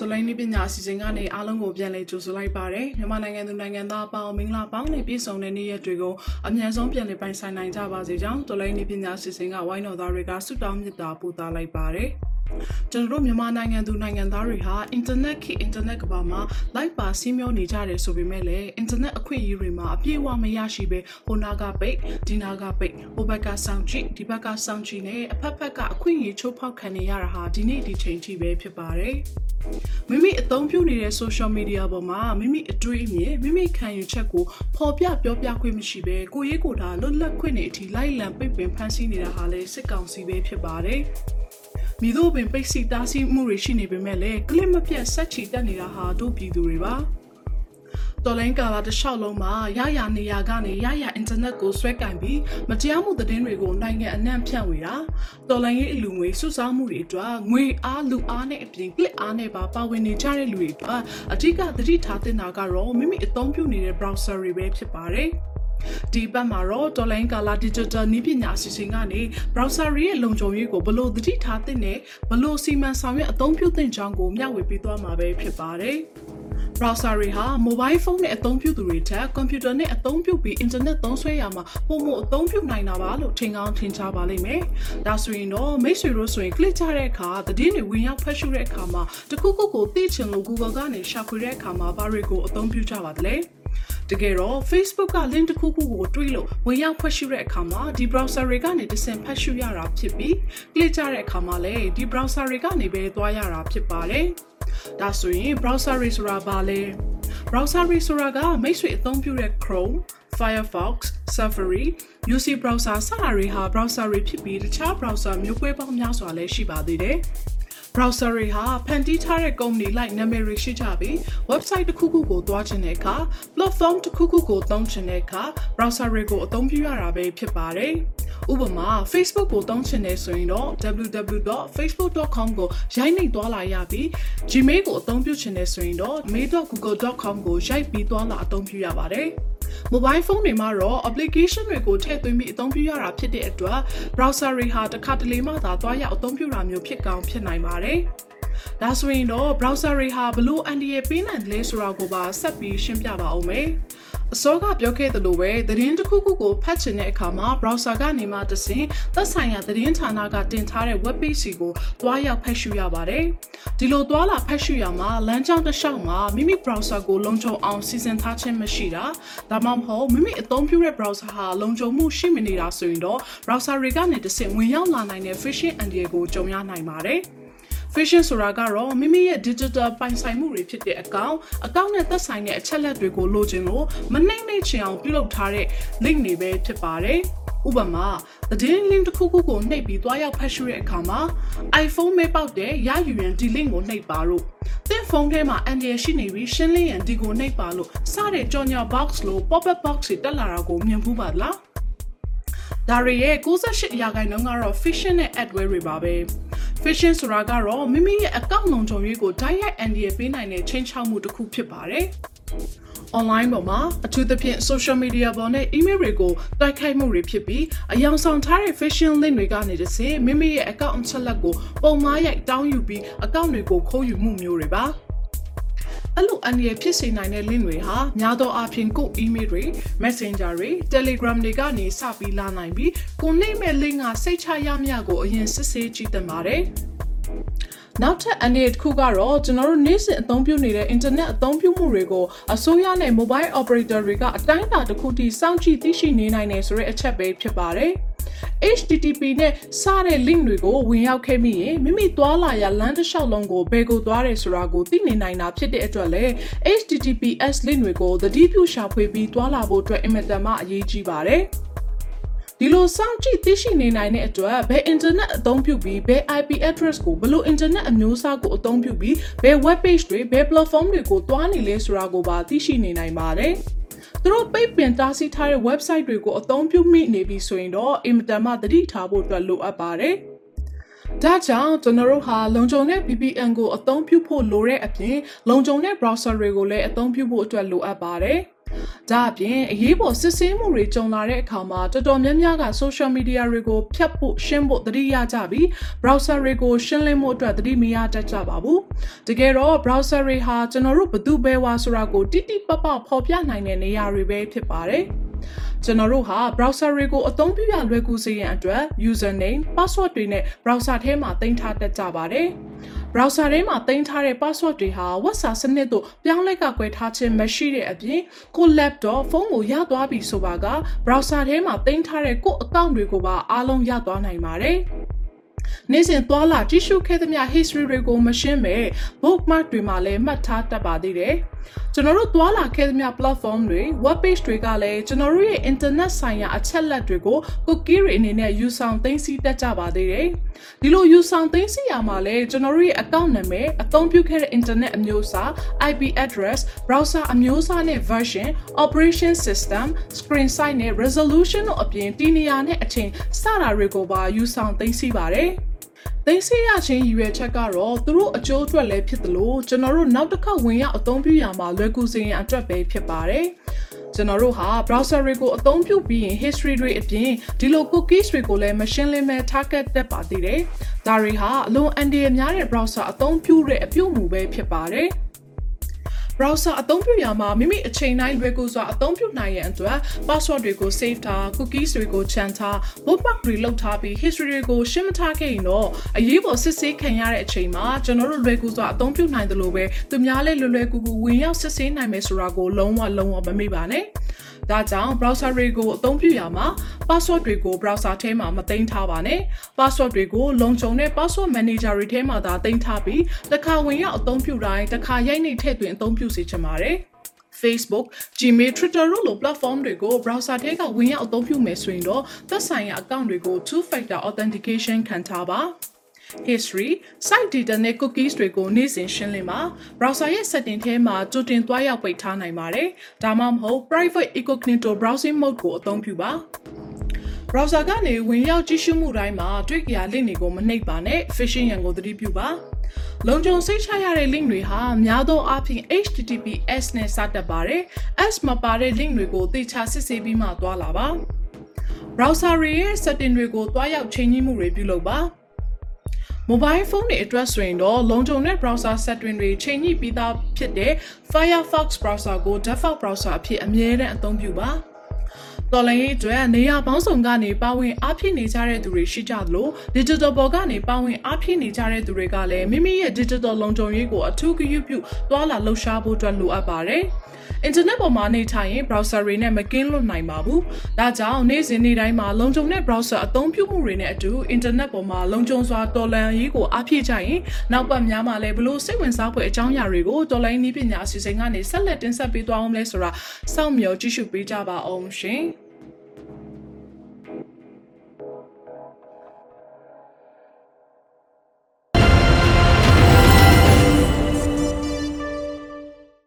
ဇလိုင်းနည်းပညာအစီအစဉ်ကနေအားလုံးကိုပြန်လည်ကြိုဆိုလိုက်ပါတယ်မြန်မာနိုင်ငံသူနိုင်ငံသားအပေါင်းမင်္ဂလာပေါင်းနဲ့ပြည့်စုံတဲ့နေ့ရက်တွေကိုအမြန်ဆုံးပြန်လည်ပိုင်ဆိုင်နိုင်ကြပါစေကြောင်းဇလိုင်းနည်းပညာအစီအစဉ်ကဝိုင်းတော်သားတွေကဆုတောင်းမေတ္တာပို့သလိုက်ပါတယ် ကျွန်တော်တို့မြန်မာနိုင်ငံသူနိုင်ငံသားတွေဟာအင်တာနက်ခေတ်အင်တာနက်ကမ္ဘာမှာလိုက်ပါစီးမျောနေကြတယ်ဆိုပေမဲ့လည်းအင်တာနက်အခွင့်အရေးတွေမှာအပြည့်အဝမရရှိပဲဟိုနာကပိတ်ဒီနာကပိတ်ဟိုဘက်ကစောင့်ကြည့်ဒီဘက်ကစောင့်ကြည့်နဲ့အဖက်ဖက်ကအခွင့်အရေးချိုးဖောက်ခံနေရတာဟာဒီနေ့ဒီချိန်ထိပဲဖြစ်ပါတယ်မိမိအသုံးပြုနေတဲ့ social media ပေါ်မှာမိမိအတွေ့အမြင်မိမိခံယူချက်ကိုပေါ်ပြပြောပြခွင့်မရှိဘဲကိုရေးကိုယ်တာလွတ်လပ်ခွင့်တွေအထိလိုက်လံပိတ်ပင်ဖန်ဆီးနေတာဟာလည်းစစ်ကောင်စီပဲဖြစ်ပါတယ်။ မိတို့ပင်ပိတ်စီတားဆီးမှုတွေရှိနေပေမဲ့လည်းကလစ်မပြတ်ဆက်ချီတက်နေတာဟာတို့ပြည်သူတွေပါ။တော်လိုင်းကာလာတစ်လျှောက်လုံးမှာရရနေရကနေရရအင်တာနက်ကိုဆွဲကင်ပြီးမတရားမှုသတင်းတွေကိုနိုင်ငံအနှံ့ဖြန့်ဝေတာတော်လိုင်းရေးအလူငွေစုဆောင်းမှုတွေအတွက်ငွေအားလူအားနဲ့အပြင် click အားနဲ့ပါပါဝင်နေကြတဲ့လူတွေအတွက်အထူးကသတိထားသင့်တာကတော့မိမိအသုံးပြုနေတဲ့ browser တွေပဲဖြစ်ပါတယ် ဒီဘက်မှာတော့ online color digital နည်းပညာအစီအစဉ်ကနေ browser ရဲ့လုံခြုံရေးကိုဘယ်လိုသတိထားသင့်နဲ့ဘယ်လိုစီမံဆောင်ရွက်အသုံးပြုသင့်ကြောင်းကိုမျှဝေပေးသွားမှာပဲဖြစ်ပါတယ်။ browser တွေဟာ mobile phone နဲ့အသုံးပြုသူတွေထက် computer နဲ့အသုံးပြုပြီး internet သုံးစွဲရမှာပုံမအသုံးပြုနိုင်တာပါလို့ထင်ကောင်းထင်ရှားပါလိမ့်မယ်။ဒါဆိုရင်တော့မိတ်ဆွေတို့ဆိုရင် click ချတဲ့အခါသတင်းတွေဝင်ရောက်ဖတ်ရှုတဲ့အခါမှာတခုခုကိုသိချင်လို့ Google ကနေရှာဖွေတဲ့အခါမှာဘာတွေကိုအသုံးပြုကြပါသလဲ။ တကယ်တော့ Facebook က link တစ်ခုခုကိုတွေးလို့ဝင်ရောက်ဖတ်ရှုတဲ့အခါမှာဒီ browser တွေကနေတဆင့်ဖတ်ရှုရတာဖြစ်ပြီး click ကြတဲ့အခါမှာလည်းဒီ browser တွေကနေပဲသွားရတာဖြစ်ပါတယ်။ဒါဆိုရင် browser တွေဆိုတာဘာလဲ browser တွေဆိုတာကမိတ်ဆွေအသုံးပြုတဲ့ Chrome Firefox Safari UC browser စတာတွေဟာ browser တွေဖြစ်ပြီးတခြား browser မျိုးကွဲပေါင်းများစွာလည်းရှိပါသေးတယ် browser တွေဟာဖန်တီးထားတဲ့ကုမ္ပဏီလိုက်နာမည်တွေရှိကြပြီး website တစ်ခုခုကိုသွားချင်တဲ့အခါ platform တစ်ခုခုကိုသုံးချင်တဲ့အခါ browser တွေကိုအသုံးပြုရတာပဲဖြစ်ပါတယ်။ဥပမာ Facebook ကိုသုံးချင်တယ်ဆိုရင်တော့ www.facebook.com ကိုရိုက်နှိပ်သွားလာရပြီး Gmail ကိုအသုံးပြုချင်တယ်ဆိုရင်တော့ mail.google.com ကိုရိုက်ပြီးသွားလာအသုံးပြုရပါတယ်။ mobile phone တွေမှာတော့ application တွေကိုထည့်သွင်းပြီးအသုံးပြုရတာဖြစ်တဲ့အတွက် browser တွေဟာတစ်ခါတလေမှသာသွားရောက်အသုံးပြုတာမျိုးဖြစ်ကောင်းဖြစ်နိုင်ပါတယ်။ ဒါဆိုရင်တော့ browser တွေဟာဘလို့အန်ဒီရဲ့ပေးနိုင်တယ်လဲဆိုတာကိုပါဆက်ပြီးရှင်းပြပါအောင်မယ်။အစောကပြောခဲ့သလိုပဲသတင်းတစ်ခုခုကိုဖတ်ချင်တဲ့အခါမှာ browser ကနေမှတဆင့်သက်ဆိုင်ရာသတင်းဌာနကတင်ထားတဲ့ web page ကိုတွားရောက်ဖတ်ရှုရပါတယ်။ဒီလိုတွားလာဖတ်ရှုရမှာလမ်းကြောင်းတစ်လျှောက်မှာမိမိ browser ကိုလုံခြုံအောင်စီစဉ်ထားခြင်းမရှိတာဒါမှမဟုတ်မိမိအသုံးပြုတဲ့ browser ဟာလုံခြုံမှုရှိမနေတာဆိုရင်တော့ browser တွေကနေတဆင့်ဝင်ရောက်လာနိုင်တဲ့ phishing အန္တရာယ်ကိုကြုံရနိုင်ပါတယ်။ phishing ဆိုတာကတော့မိမိရဲ့ digital ပိုင်ဆိုင်မှုတွေဖြစ်တဲ့အကောင့်အကောင့်နဲ့သက်ဆိုင်တဲ့အချက်လက်တွေကိုလိုချင်လို့မနှိမ့်နှိမ့်ချင်အောင်ပြုလုပ်ထားတဲ့ link တွေပဲဖြစ်ပါတယ်ဥပမာသတင်း link တစ်ခုခုကိုနှိပ်ပြီးတွားရောက်ဖတ်ရှုတဲ့အခါမှာ iPhone မဲပေါက်တဲ့ရယူရန်ဒီ link ကိုနှိပ်ပါလို့သင်ဖုန်းထဲမှာအန်ဒီရရှိနေပြီးရှင်းလင်းရန်ဒီကိုနှိပ်ပါလို့စတဲ့ကြော်ညာ box လို့ pop up box တွေတက်လာတာကိုမြင်ဘူးပါလားဒါတွေရဲ့68ရာခိုင်နှုန်းကတော့ phishing နဲ့ adware တွေပါပဲ phishing ဆိုတာကတော့မိမိရဲ့အကောင့်လုံခြုံရေးကို direct အန္တရာယ်ပေးနိုင်တဲ့ချိန်ချောက်မှုတစ်ခုဖြစ်ပါတယ်။ online ပေါ်မှာအထူးသဖြင့် social media ပေါ်နဲ့ email တွေကိုတိုက်ခိုက်မှုတွေဖြစ်ပြီးအယောင်ဆောင်ထားတဲ့ phishing link တွေကနေတည်းမိမိရဲ့အကောင့်အချက်လက်ကိုပုံမှားရိုက်တောင်းယူပြီးအကောင့်တွေကိုခိုးယူမှုမျိုးတွေပါ။ အဲ့လိုအန္တရာယ်ဖြစ်စေနိုင်တဲ့ link တွေဟာများသောအားဖြင့်ကို email တွေ messenger တွေ telegram တွေကနေစပြီးလာနိုင်ပြီးကိုနှိမ့်မဲ့ link ကစိတ်ချရမြကိုအရင်စစ်ဆေးကြည့်သင့်ပါတယ်နောက်ထပ်အနေတစ်ခုကတော့ကျွန်တော်တို့နေ့စဉ်အသုံးပြုနေတဲ့ internet အသုံးပြုမှုတွေကိုအစိုးရနဲ့ mobile operator တွေကအတိုင်းအတာတစ်ခုထိစောင့်ကြည့်သိရှိနေနိုင်တယ်ဆိုတဲ့အချက်ပဲဖြစ်ပါတယ်။ HTTP နဲ့စတဲ့ link တွေကိုဝင်ရောက်ခဲ့မိရင်မိမိသွားလာရလမ်းတစ်လျှောက်လုံးကိုဘယ်ကိုသွားတယ်ဆိုတာကိုသိနေနိုင်တာဖြစ်တဲ့အတွက်လည်း HTTPS link တွေကိုသတိပြုရှာဖွေပြီးသွားလာဖို့အတွက်အင်မတန်မှအရေးကြီးပါတယ်ဒီလိုစောင့်ကြည့်သိရှိနေနိုင်တဲ့အတွက်ဘယ် internet အသုံးပြုပြီးဘယ် IP address ကိုဘယ်လို internet အမျိုးအစားကိုအသုံးပြုပြီးဘယ် web page တွေဘယ် platform တွေကိုတွားနေလဲဆိုတာကိုပါသိရှိနေနိုင်ပါတယ်။ သူတို့ပိတ်ပင်တားဆီးထားတဲ့ website တွေကိုအသုံးပြုမိနေပြီဆိုရင်တော့အင်မတန်မှသတိထားဖို့အတွက်လိုအပ်ပါတယ်။ဒါကြောင့်ကျွန်တော်တို့ဟာလုံခြုံတဲ့ VPN ကိုအသုံးပြုဖို့လိုတဲ့အပြင်လုံခြုံတဲ့ browser တွေကိုလည်းအသုံးပြုဖို့အတွက်လိုအပ်ပါတယ်။။ ဒါအပြင်အရေးပေါ်စစ်ဆေးမှုတွေကြုံလာတဲ့အခါမှာတော်တော်များများက social media တွေကိုဖျက်ဖို့ရှင်းဖို့သတိရကြပြီး browser တွေကိုရှင်းလင်းဖို့အတွက်သတိမရတတ်ကြပါဘူး။တကယ်တော့ browser တွေဟာကျွန်တော်တို့ဘသူပဲဝါဆိုတာကိုတိတိပပဖော်ပြနိုင်တဲ့နေရာတွေပဲဖြစ်ပါတယ်။ကျွန်တော်တို့ဟာ browser တွေကိုအသုံးပြုရလွယ်ကူစေရန်အတွက် username, password တွေနဲ့ browser ထဲမှာတင်ထားတတ်ကြပါတယ်။ browser ထဲမှာတင်ထားတဲ့ password တွေဟာ WhatsApp စနစ်တို့ပြောင်းလဲကကွယ်ထားခြင်းမရှိတဲ့အပြင်ကို laptop ဖုန်းကိုရသွားပြီဆိုပါက browser ထဲမှာတင်ထားတဲ့ကို account တွေကိုပါအားလုံးရသွားနိုင်ပါတယ်။နေ့စဉ်သွာလာကြည့်ရှုခဲ့သမျှ history တွေကိုမရှင်းမဲ့ bookmark တွေမှာလည်းမှတ်ထားတတ်ပါသေးတယ်။ကျွန်တော်တို့သွာလာခဲ့သမျှ platform တွေ web page တွေကလည်းကျွန်တော်တို့ရဲ့ internet ဆိုင်ရာအချက်လက်တွေကို cookie တွေအနေနဲ့ယူဆောင်သိမ်းဆည်းတတ်ကြပါသေးတယ်။ဒီလိုယူဆောင်သိမ်းဆည်းရမှာလည်းကျွန်တော်တို့ရဲ့ account နာမည်အသုံးပြုခဲ့တဲ့ internet အမျိုးအစား IP address browser အမျိုးအစားနဲ့ version operation system screen size နဲ့ resolution တို့အပြင်တီနေရာနဲ့အချိန်စတာတွေကိုပါယူဆောင်သိမ်းဆည်းပါတယ်။ သိသိရချင်းရည်ရွယ်ချက်ကတော့သူတို့အကျိုးအတွက်လည်းဖြစ်သလိုကျွန်တော်တို့နောက်တစ်ခါဝင်ရောက်အသုံးပြုရမှာလွယ်ကူစေရန်အတွက်ပဲဖြစ်ပါတယ်ကျွန်တော်တို့ဟာ browser တွေကိုအသုံးပြုပြီးရင် history တွေအပြင်ဒီလို cookies တွေကိုလည်း machine learning မဲ့ target တက်ပါသေးတယ်။ဒါတွေဟာအလွန်အန္တရာယ်များတဲ့ browser အသုံးပြုတဲ့အပြုအမူပဲဖြစ်ပါတယ်။ browser အသုံးပြုရမှာမိမိအချိန်တိုင်းလွယ်ကူစွာအသုံးပြုနိုင်ရန်အတွက် password တွေကို save ထား cookies တွေကိုချန်ထား bookmark တွေလုပ်ထားပြီး history တွေကိုရှင်းမထားခဲ့ရင်တော့အရေးပေါ်စစ်ဆေးခံရတဲ့အချိန်မှာကျွန်တော်တို့လွယ်ကူစွာအသုံးပြုနိုင်တယ်လို့ပဲသူများလည်းလွယ်လွယ်ကူကူဝင်ရောက်စစ်ဆေးနိုင်မယ်ဆိုတာကိုလုံးဝလုံးဝမမေ့ပါနဲ့။ ဒါကြောင့် browser တွေကိုအသုံးပြုရမှာ password တွေကို browser ထဲမှာမသိမ်းထားပါနဲ့ password တွေကိုလုံခြုံတဲ့ password manager တွေထဲမှာသာသိမ်းထားပြီးတစ်ခါဝင်ရောက်အသုံးပြုတိုင်းတစ်ခါရိုက်နှိပ်ထည့်သွင်းအသုံးပြုစေချင်ပါတယ် Facebook, Gmail, Twitter တို့လို platform တွေကို browser ထဲကဝင်ရောက်အသုံးပြုမယ်ဆိုရင်တော့သက်ဆိုင်ရာ account တွေကို two factor authentication ခံထားပါ history site data နဲ့ cookies တွေကိုနေ့စဉ်ရှင်းလင်းပါ browser ရဲ့ setting ထဲမှာကြိုတင်သွားရောက်ပိတ်ထားနိုင်ပါတယ်ဒါမှမဟုတ် private incognito browsing mode ကိုအသုံးပြုပါ browser ကနေဝင်ရောက်ကြည့်ရှုမှုတိုင်းမှာတွေ့ကြရ link တွေကိုမနှိပ်ပါနဲ့ phishing ရန်ကိုသတိပြုပါလုံခြုံစိတ်ချရတဲ့ link တွေဟာများသောအားဖြင့် HTTPS နဲ့စတတ်ပါတယ် S မပါတဲ့ link တွေကိုသေချာစစ်ဆေးပြီးမှသွားလာပါ browser ရဲ့ setting တွေကိုတွားရောက်ချိန်ညှိမှုတွေပြုလုပ်ပါ mobile phone တွေအတွက်ဆိုရင်တော့လုံခြုံတဲ့ browser setting တွေချိန်ညှိပြီးသားဖြစ်တဲ့ Firefox browser ကို default browser အဖြစ်အမြဲတမ်းအသုံးပြုပါတော်လိုင်းရေးအတွက်နေရာပေါင်းစုံကနေပါဝင်အားဖြည့်နေကြတဲ့သူတွေရှိကြသလို digital ဘော်ကနေပါဝင်အားဖြည့်နေကြတဲ့သူတွေကလည်းမိမိရဲ့ digital လုံခြုံရေးကိုအထူးဂရုပြုတွာလာလှုပ်ရှားဖို့အတွက်လိုအပ်ပါတယ်။ internet ပေါ်မှာနေထိုင်ရင် browser တွေနဲ့မကင်းလွတ်နိုင်ပါဘူး။ဒါကြောင့်နေ့စဉ်နေ့တိုင်းမှာလုံခြုံတဲ့ browser အသုံးပြုမှုတွေနဲ့အတူ internet ပေါ်မှာလုံခြုံစွာတော်လှန်ရေးကိုအားဖြည့်ကြရင်နောက်ပတ်များမှာလည်းဘလို့စိတ်ဝင်စားဖွယ်အကြောင်းအရာတွေကိုတော်လိုင်းနည်းပညာအစီအစဉ်ကနေဆက်လက်တင်ဆက်ပေးသွားအောင်လဲဆိုတာစောင့်မျှော်ကြည့်ရှုပေးကြပါအောင်ရှင်။